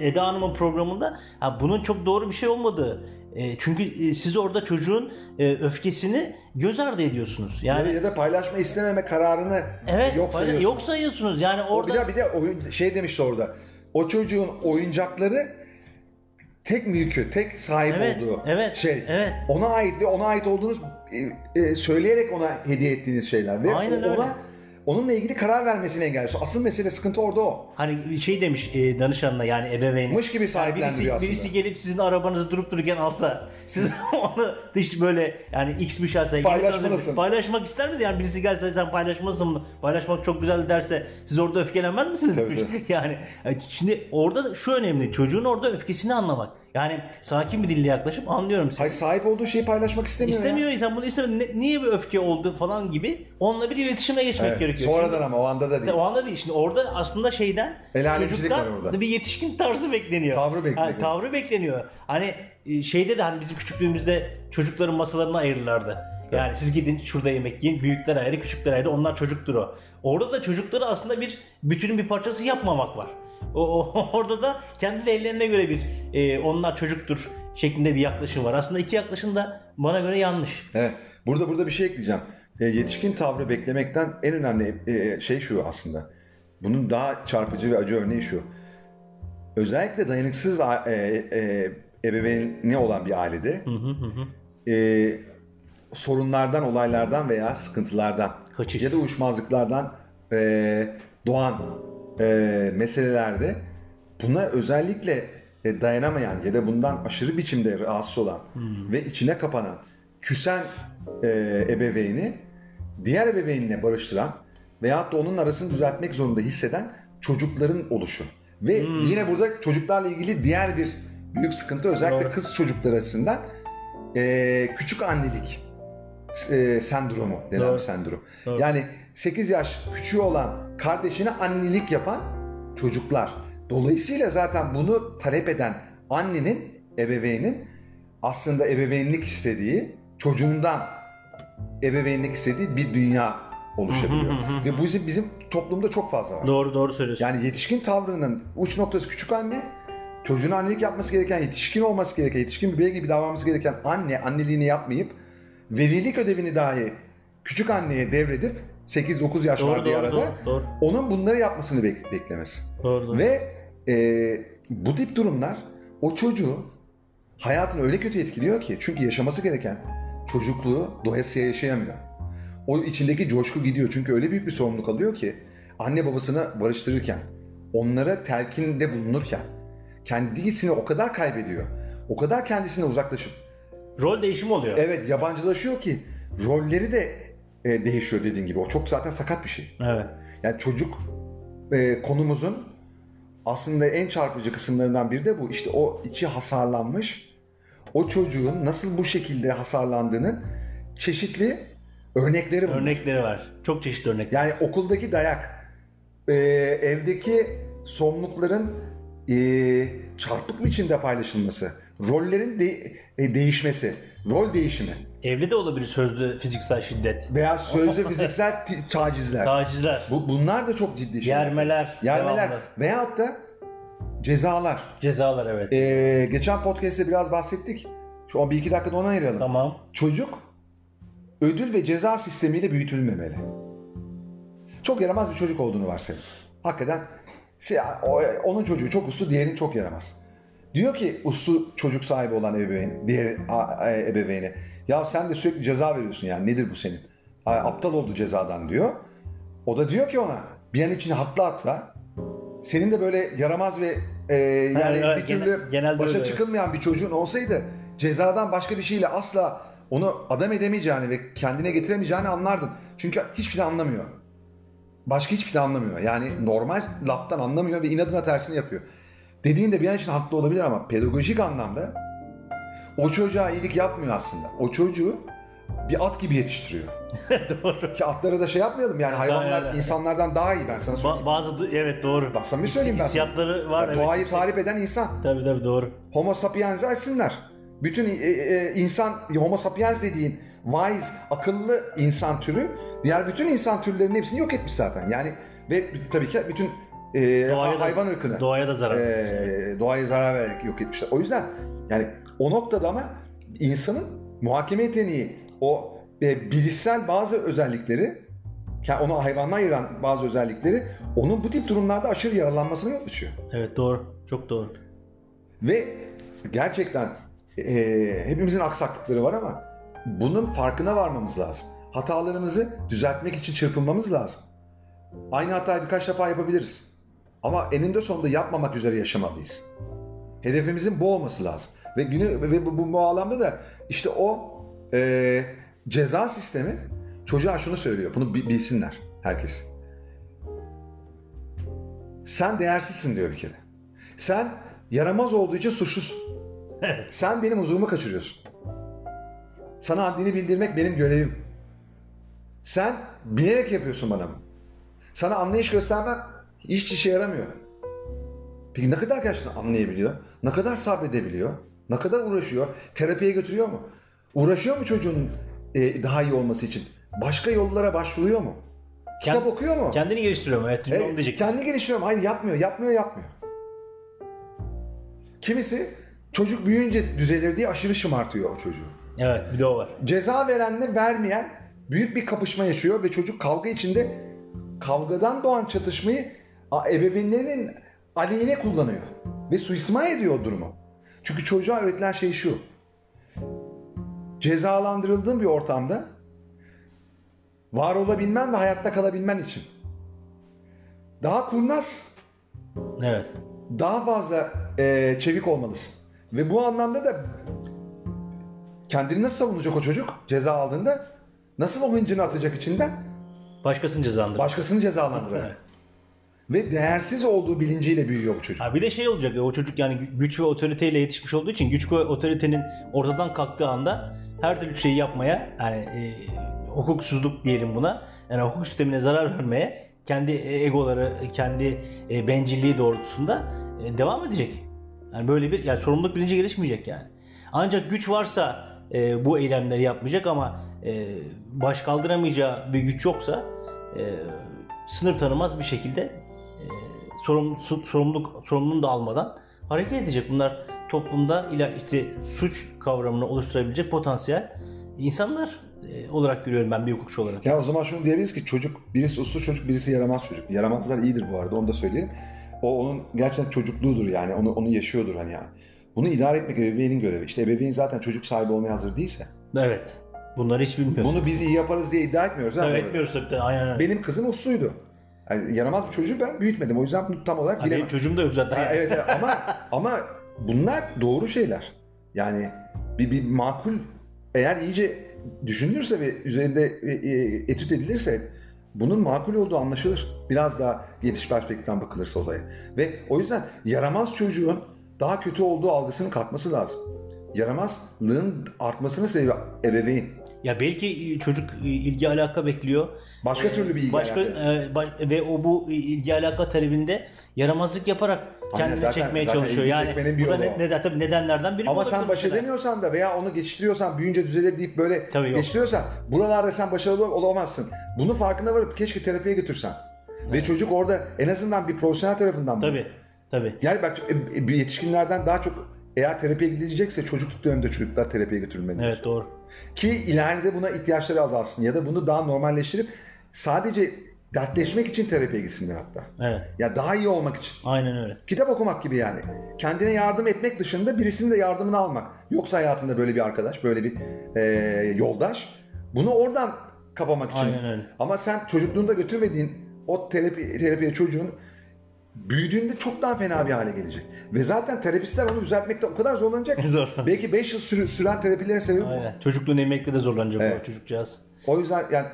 [SPEAKER 2] Eda Hanım'ın programında ha, bunun çok doğru bir şey olmadığı e, çünkü e, siz orada çocuğun e, öfkesini göz ardı ediyorsunuz. Yani
[SPEAKER 1] Ya, ya da paylaşma istememe kararını
[SPEAKER 2] evet
[SPEAKER 1] yok sayıyorsun.
[SPEAKER 2] yok sayıyorsunuz. Yani
[SPEAKER 1] O bir
[SPEAKER 2] orada
[SPEAKER 1] de bir de oyun, şey demişti orada. O çocuğun oyuncakları tek mülkü, tek sahip
[SPEAKER 2] Evet,
[SPEAKER 1] olduğu
[SPEAKER 2] evet,
[SPEAKER 1] şey.
[SPEAKER 2] evet.
[SPEAKER 1] Ona ait ve ona ait olduğunuz e, e, söyleyerek ona hediye ettiğiniz şeyler ve
[SPEAKER 2] Aynen
[SPEAKER 1] ona
[SPEAKER 2] öyle.
[SPEAKER 1] Onunla ilgili karar vermesini engelliyor. Asıl mesele sıkıntı orada o.
[SPEAKER 2] Hani şey demiş e, danışanına yani ebeveyne.
[SPEAKER 1] Mış gibi sahiplendiriyor
[SPEAKER 2] birisi,
[SPEAKER 1] aslında.
[SPEAKER 2] birisi gelip sizin arabanızı durup dururken alsa siz onu dış böyle yani x bir şahsa
[SPEAKER 1] Paylaşmalısın.
[SPEAKER 2] paylaşmak ister misiniz? Yani birisi gelse sen paylaşmalısın bunu. Paylaşmak çok güzel derse siz orada öfkelenmez misiniz?
[SPEAKER 1] Tabii, tabii.
[SPEAKER 2] yani e, şimdi orada da şu önemli. Çocuğun orada öfkesini anlamak. Yani sakin bir dille yaklaşıp anlıyorum seni.
[SPEAKER 1] Hayır sahip olduğu şeyi paylaşmak istemiyor. ya.
[SPEAKER 2] İstemiyor insan bunu istemiyor. Ne- niye bir öfke oldu falan gibi onunla bir iletişime geçmek
[SPEAKER 1] Evet,
[SPEAKER 2] gerekiyor.
[SPEAKER 1] Sonradan ama o anda da değil.
[SPEAKER 2] O anda değil. Şimdi orada aslında şeyden çocuktan
[SPEAKER 1] orada.
[SPEAKER 2] bir yetişkin tarzı bekleniyor.
[SPEAKER 1] Tavrı bekleniyor.
[SPEAKER 2] Ha, tavrı bekleniyor. Hani e, şeyde de hani bizim küçüklüğümüzde çocukların masalarına ayırırlardı. Yani siz gidin şurada yemek yiyin. Büyükler ayrı, küçükler ayrı. Onlar çocuktur o. Orada da çocukları aslında bir bütünün bir parçası yapmamak var. O, o- orada da kendi ellerine göre bir e, onlar çocuktur şeklinde bir yaklaşım var. Aslında iki yaklaşım da bana göre yanlış.
[SPEAKER 1] Evet. Burada burada bir şey ekleyeceğim. E, yetişkin tavrı beklemekten en önemli e, şey şu aslında. Bunun daha çarpıcı ve acı örneği şu. Özellikle dayanıksız e, e, ebeveyni olan bir ailede e, sorunlardan, olaylardan veya sıkıntılardan
[SPEAKER 2] Kaçış.
[SPEAKER 1] ya da uyuşmazlıklardan e, doğan e, meselelerde buna özellikle e, dayanamayan ya da bundan aşırı biçimde rahatsız olan ve içine kapanan, küsen e, ebeveyni diğer ebeveynine barıştıran veyahut da onun arasını düzeltmek zorunda hisseden çocukların oluşu. Ve yine burada çocuklarla ilgili diğer bir büyük sıkıntı özellikle
[SPEAKER 2] Doğru.
[SPEAKER 1] kız çocukları açısından e, küçük annelik e, sendromu denen
[SPEAKER 2] Doğru.
[SPEAKER 1] sendrom.
[SPEAKER 2] Doğru.
[SPEAKER 1] Yani 8 yaş küçüğü olan kardeşine annelik yapan çocuklar. Dolayısıyla zaten bunu talep eden annenin, ebeveynin aslında ebeveynlik istediği, çocuğundan ebeveynlik istediği bir dünya oluşabiliyor. Ve bu bizim, bizim toplumda çok fazla var.
[SPEAKER 2] Doğru doğru söylüyorsun.
[SPEAKER 1] Yani yetişkin tavrının uç noktası küçük anne, çocuğuna annelik yapması gereken, yetişkin olması gereken, yetişkin bir birey gibi davranması gereken anne anneliğini yapmayıp velilik ödevini dahi küçük anneye devredip 8-9 yaş
[SPEAKER 2] Doğru,
[SPEAKER 1] var bir
[SPEAKER 2] doğru,
[SPEAKER 1] arada
[SPEAKER 2] doğru, doğru.
[SPEAKER 1] onun bunları yapmasını bek- beklemesi.
[SPEAKER 2] Doğru, doğru.
[SPEAKER 1] Ve e, bu tip durumlar o çocuğu hayatını öyle kötü etkiliyor ki çünkü yaşaması gereken çocukluğu doyasıya yaşayamıyor. O içindeki coşku gidiyor çünkü öyle büyük bir sorumluluk alıyor ki anne babasını barıştırırken, onlara telkinde bulunurken kendisini o kadar kaybediyor. O kadar kendisine uzaklaşıp
[SPEAKER 2] Rol değişimi oluyor.
[SPEAKER 1] evet yabancılaşıyor ki rolleri de e, değişiyor dediğin gibi. O çok zaten sakat bir şey.
[SPEAKER 2] Evet.
[SPEAKER 1] Yani çocuk e, konumuzun aslında en çarpıcı kısımlarından biri de bu. İşte o içi hasarlanmış, o çocuğun nasıl bu şekilde hasarlandığının çeşitli örnekleri bunlar.
[SPEAKER 2] Örnekleri var. Çok çeşitli örnekler.
[SPEAKER 1] Yani okuldaki dayak, e, evdeki sorumlulukların e, çarpık biçimde paylaşılması, rollerin de- e, değişmesi, rol değişimi
[SPEAKER 2] Evli de olabilir sözlü fiziksel şiddet.
[SPEAKER 1] veya sözlü fiziksel t- tacizler.
[SPEAKER 2] Tacizler.
[SPEAKER 1] Bu, bunlar da çok ciddi şeyler.
[SPEAKER 2] Yermeler.
[SPEAKER 1] Yermeler
[SPEAKER 2] devamlı.
[SPEAKER 1] veyahut da cezalar.
[SPEAKER 2] Cezalar evet.
[SPEAKER 1] Ee, geçen podcast'te biraz bahsettik. Şu an bir iki dakikada ona ayıralım.
[SPEAKER 2] Tamam.
[SPEAKER 1] Çocuk ödül ve ceza sistemiyle büyütülmemeli. Çok yaramaz bir çocuk olduğunu varsayalım. Hakikaten onun çocuğu çok uslu, diğerinin çok yaramaz. Diyor ki uslu çocuk sahibi olan ebeveyn, diğer e, ebeveyne. Ya sen de sürekli ceza veriyorsun yani nedir bu senin? Aptal oldu cezadan diyor. O da diyor ki ona bir an için hatla atla. Senin de böyle yaramaz ve e, yani
[SPEAKER 2] evet,
[SPEAKER 1] bir türlü
[SPEAKER 2] genel-
[SPEAKER 1] başa
[SPEAKER 2] öyle.
[SPEAKER 1] çıkılmayan bir çocuğun olsaydı cezadan başka bir şeyle asla onu adam edemeyeceğini ve kendine getiremeyeceğini anlardın. Çünkü hiçbir şey anlamıyor. Başka hiçbir şey anlamıyor. Yani normal laftan anlamıyor ve inadına tersini yapıyor. Dediğinde bir an için haklı olabilir ama pedagojik anlamda o çocuğa iyilik yapmıyor aslında. O çocuğu bir at gibi yetiştiriyor.
[SPEAKER 2] doğru.
[SPEAKER 1] Ki atlara da şey yapmayalım yani hayvanlar
[SPEAKER 2] Aynen.
[SPEAKER 1] insanlardan daha iyi ben sana söyleyeyim.
[SPEAKER 2] Ba- bazı evet doğru.
[SPEAKER 1] Bak sana bir söyleyeyim ben.
[SPEAKER 2] Hissiyatları var.
[SPEAKER 1] Ya
[SPEAKER 2] evet.
[SPEAKER 1] Doğayı tarif eden insan.
[SPEAKER 2] Tabii tabii doğru.
[SPEAKER 1] Homo sapiens'i açsınlar. Bütün e, e, insan, Homo sapiens dediğin wise, akıllı insan türü diğer bütün insan türlerinin hepsini yok etmiş zaten. Yani ve tabii ki bütün e,
[SPEAKER 2] Doğaya da-
[SPEAKER 1] hayvan ırkını
[SPEAKER 2] Doğaya da zarar.
[SPEAKER 1] e, doğaya zarar vererek yok etmişler. O yüzden yani o noktada ama insanın muhakeme yeteneği, o e, bilişsel bazı özellikleri, yani onu hayvandan ayıran bazı özellikleri onun bu tip durumlarda aşırı yaralanmasına yol açıyor.
[SPEAKER 2] Evet doğru. Çok doğru.
[SPEAKER 1] Ve gerçekten e, hepimizin aksaklıkları var ama bunun farkına varmamız lazım. Hatalarımızı düzeltmek için çırpınmamız lazım. Aynı hatayı birkaç defa yapabiliriz. Ama eninde sonunda yapmamak üzere yaşamalıyız. Hedefimizin bu olması lazım. Ve günü ve bu, bu bağlamda da işte o e, ceza sistemi çocuğa şunu söylüyor. Bunu bi- bilsinler herkes. Sen değersizsin diyor bir kere. Sen yaramaz olduğu için suçlusun. Sen benim huzurumu kaçırıyorsun. Sana haddini bildirmek benim görevim. Sen bilerek yapıyorsun bana bunu. Sana anlayış göstermem hiç işe yaramıyor. Peki ne kadar gerçekten anlayabiliyor? Ne kadar sabredebiliyor? Ne kadar uğraşıyor? Terapiye götürüyor mu? Uğraşıyor mu çocuğun e, daha iyi olması için? Başka yollara başvuruyor mu? Kitap
[SPEAKER 2] Kend-
[SPEAKER 1] okuyor mu?
[SPEAKER 2] Kendini geliştiriyor mu? Evet.
[SPEAKER 1] E,
[SPEAKER 2] diyecek.
[SPEAKER 1] kendi geliştiriyorum. Hayır yapmıyor, yapmıyor, yapmıyor. Kimisi çocuk büyüyünce düzelir diye aşırı şımartıyor o çocuğu.
[SPEAKER 2] Evet bir de o var.
[SPEAKER 1] Ceza verenle vermeyen büyük bir kapışma yaşıyor ve çocuk kavga içinde kavgadan doğan çatışmayı ebeveynlerinin aleyhine kullanıyor. Ve suistimal ediyor o durumu. Çünkü çocuğa öğretilen şey şu. Cezalandırıldığın bir ortamda var olabilmen ve hayatta kalabilmen için daha kurnaz,
[SPEAKER 2] Evet.
[SPEAKER 1] daha fazla e, çevik olmalısın. Ve bu anlamda da kendini nasıl savunacak o çocuk ceza aldığında? Nasıl o hıncını atacak içinden?
[SPEAKER 2] Başkasını cezalandır.
[SPEAKER 1] Başkasını cezalandırarak.
[SPEAKER 2] Evet.
[SPEAKER 1] Ve değersiz olduğu bilinciyle büyüyor bu çocuk.
[SPEAKER 2] Ha bir de şey olacak ya, o çocuk yani gü- güç ve otoriteyle yetişmiş olduğu için güç ve otoritenin ortadan kalktığı anda her türlü şeyi yapmaya yani e, hukuksuzluk diyelim buna yani hukuk sistemine zarar vermeye kendi egoları kendi e, bencilliği doğrultusunda e, devam edecek. Yani böyle bir yani sorumluluk bilinci gelişmeyecek yani. Ancak güç varsa e, bu eylemleri yapmayacak ama e, baş kaldıramayacağı bir güç yoksa e, sınır tanımaz bir şekilde sorum, sorumluluk sorumluluğunu da almadan hareket edecek. Bunlar toplumda ila işte suç kavramını oluşturabilecek potansiyel insanlar e, olarak görüyorum ben bir hukukçu olarak.
[SPEAKER 1] Ya o zaman şunu diyebiliriz ki çocuk, birisi uslu çocuk, birisi yaramaz çocuk. Yaramazlar iyidir bu arada onu da söyleyelim. O onun gerçekten çocukluğudur yani onu onu yaşıyordur hani yani. Bunu idare etmek ebeveynin görevi. İşte ebeveyn zaten çocuk sahibi olmaya hazır değilse.
[SPEAKER 2] Evet. Bunları hiç bilmiyoruz.
[SPEAKER 1] Bunu biz iyi yaparız diye iddia etmiyoruz.
[SPEAKER 2] Tabii etmiyoruz tabii. Aynen öyle.
[SPEAKER 1] Benim kızım usluydu. Yani yaramaz bir çocuğu ben büyütmedim. O yüzden bunu tam olarak
[SPEAKER 2] Ha, benim
[SPEAKER 1] bilemem.
[SPEAKER 2] çocuğum da yok zaten.
[SPEAKER 1] Ha, evet evet. ama ama bunlar doğru şeyler. Yani bir, bir makul eğer iyice düşünülürse ve üzerinde e, e, etüt edilirse bunun makul olduğu anlaşılır. Biraz daha geniş perspektiften bakılırsa olaya. Ve o yüzden yaramaz çocuğun daha kötü olduğu algısının kalkması lazım. Yaramazlığın artmasını sebebi ebeveyn.
[SPEAKER 2] Ya belki çocuk e, ilgi alaka bekliyor.
[SPEAKER 1] Başka
[SPEAKER 2] Ee,
[SPEAKER 1] türlü bir ilgi
[SPEAKER 2] başka,
[SPEAKER 1] alaka.
[SPEAKER 2] e, baş- ve o bu ilgi alaka talebinde yaramazlık yaparak kendini
[SPEAKER 1] zaten-
[SPEAKER 2] çekmeye
[SPEAKER 1] zaten
[SPEAKER 2] çalışıyor. Yani
[SPEAKER 1] bir
[SPEAKER 2] bu da ne, neden, tabii nedenlerden biri
[SPEAKER 1] Ama sen baş edemiyorsan da veya onu geçiştiriyorsan büyüyünce düzelir deyip böyle
[SPEAKER 2] Tabii yok.
[SPEAKER 1] geçiştiriyorsan buralarda sen başarılı olamazsın. Bunu farkına varıp keşke terapiye götürsen. Ve çocuk orada en azından bir profesyonel tarafından bunu-
[SPEAKER 2] Tabii. Tabii.
[SPEAKER 1] Yani bak e, e, yetişkinlerden daha çok eğer terapiye gidilecekse çocukluk döneminde çocuklar terapiye götürülmeli.
[SPEAKER 2] Evet doğru.
[SPEAKER 1] Ki ileride buna ihtiyaçları azalsın ya da bunu daha normalleştirip sadece dertleşmek için terapiye gitsinler hatta.
[SPEAKER 2] Evet.
[SPEAKER 1] Ya daha iyi olmak için.
[SPEAKER 2] Aynen öyle.
[SPEAKER 1] Kitap okumak gibi yani. Kendine yardım etmek dışında birisinin de yardımını almak. Yoksa hayatında böyle bir arkadaş, böyle bir e, yoldaş. Bunu oradan kapamak için.
[SPEAKER 2] Aynen öyle.
[SPEAKER 1] Ama sen çocukluğunda götürmediğin o terapi, terapiye çocuğun büyüdüğünde çok daha fena bir hale gelecek. Ve zaten terapistler onu düzeltmekte o kadar zorlanacak. ki.
[SPEAKER 2] Zor.
[SPEAKER 1] Belki 5 yıl sürü- süren terapilerin sebebi bu.
[SPEAKER 2] Aynen. Çocukluğunu emekli de zorlanacak
[SPEAKER 1] Evet.
[SPEAKER 2] o çocukcağız.
[SPEAKER 1] O yüzden yani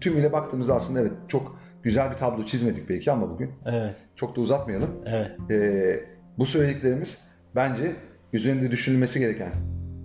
[SPEAKER 1] tümüyle baktığımızda aslında evet çok güzel bir tablo çizmedik belki ama bugün
[SPEAKER 2] Evet.
[SPEAKER 1] çok da uzatmayalım.
[SPEAKER 2] Evet.
[SPEAKER 1] Ee, bu söylediklerimiz bence üzerinde düşünülmesi gereken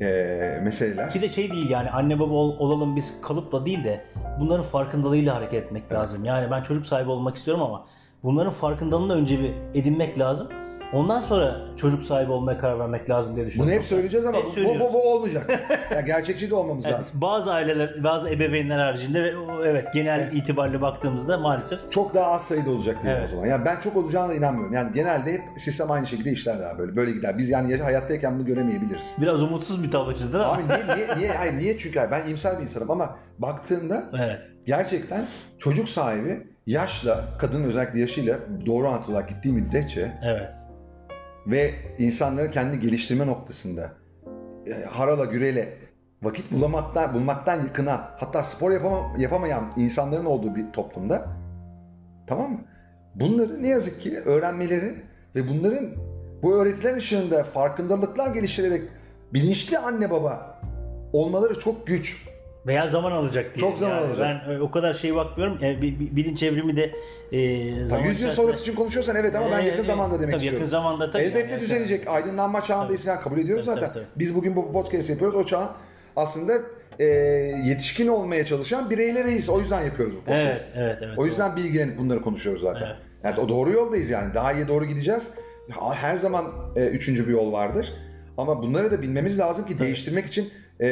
[SPEAKER 1] ee, meseleler.
[SPEAKER 2] Bir de şey değil yani anne baba ol- olalım biz kalıpla değil de bunların farkındalığıyla hareket etmek lazım. Yani ben çocuk sahibi olmak istiyorum ama bunların farkındalığını önce bir edinmek lazım. Ondan sonra çocuk sahibi olmaya karar vermek lazım diye
[SPEAKER 1] Bunu
[SPEAKER 2] düşünüyorum.
[SPEAKER 1] hep söyleyeceğiz ama
[SPEAKER 2] Hep
[SPEAKER 1] bu, bu, bu, bu olmayacak. yani gerçekçi de olmamız
[SPEAKER 2] Evet,
[SPEAKER 1] lazım.
[SPEAKER 2] bazı aileler, bazı ebeveynler haricinde evet genel itibariyle baktığımızda maalesef
[SPEAKER 1] Çok daha az sayıda olacak diye
[SPEAKER 2] Evet.
[SPEAKER 1] o zaman. Yani ben çok olacağına da inanmıyorum. Yani genelde hep sistem aynı şekilde işler daha böyle. Böyle gider. Biz yani hayattayken bunu göremeyebiliriz.
[SPEAKER 2] biraz umutsuz bir tablo çizdin ama.
[SPEAKER 1] Abi niye, niye, niye, hayır, niye? Çünkü ben iyimser bir insanım ama baktığında
[SPEAKER 2] Evet.
[SPEAKER 1] gerçekten çocuk sahibi yaşla, kadının özellikle yaşıyla doğru orantılı olarak gittiği müddetçe
[SPEAKER 2] Evet.
[SPEAKER 1] ve insanların kendi geliştirme noktasında e, harala güreyle vakit bulamaktan, bulmaktan yakınan hatta spor yapama, yapamayan insanların olduğu bir toplumda tamam mı? Bunları ne yazık ki öğrenmeleri ve bunların bu öğretiler ışığında farkındalıklar geliştirerek bilinçli anne baba olmaları çok güç.
[SPEAKER 2] Veya zaman alacak diye.
[SPEAKER 1] Çok zaman
[SPEAKER 2] Yani
[SPEAKER 1] alacak.
[SPEAKER 2] Ben e, o kadar şey bakmıyorum. E, bi- bi- bilinç evrimi de e, zaman
[SPEAKER 1] 100 yıl
[SPEAKER 2] içerisinde-
[SPEAKER 1] sonrası için konuşuyorsan evet ama ben
[SPEAKER 2] E,
[SPEAKER 1] yakın
[SPEAKER 2] e,
[SPEAKER 1] zamanda demek
[SPEAKER 2] tabii
[SPEAKER 1] istiyorum.
[SPEAKER 2] yakın zamanda tabii.
[SPEAKER 1] Elbette
[SPEAKER 2] yani.
[SPEAKER 1] düzelecek. Aydınlanma çağındayız falan kabul ediyoruz
[SPEAKER 2] Tabii,
[SPEAKER 1] zaten.
[SPEAKER 2] tabii, tabii.
[SPEAKER 1] Biz bugün bu podcast yapıyoruz. O çağın aslında e, yetişkin olmaya çalışan bireyleriyiz. O yüzden yapıyoruz bu podcast.
[SPEAKER 2] Evet, evet, evet.
[SPEAKER 1] o yüzden bilgilenip bunları konuşuyoruz zaten.
[SPEAKER 2] Evet.
[SPEAKER 1] Yani o doğru yoldayız yani. Daha iyi doğru gideceğiz. Her zaman e, üçüncü bir yol vardır. Ama bunları da bilmemiz lazım ki değiştirmek için e,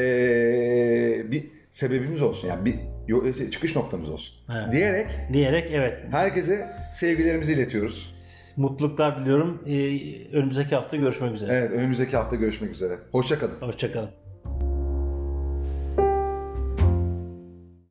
[SPEAKER 1] bir sebebimiz olsun. Yani bir yo- çıkış noktamız olsun.
[SPEAKER 2] Evet.
[SPEAKER 1] Diyerek
[SPEAKER 2] Diyerek evet.
[SPEAKER 1] herkese sevgilerimizi iletiyoruz.
[SPEAKER 2] Mutluluklar diliyorum. E, önümüzdeki hafta görüşmek üzere.
[SPEAKER 1] Evet önümüzdeki hafta görüşmek üzere. Hoşçakalın.
[SPEAKER 2] Hoşçakalın.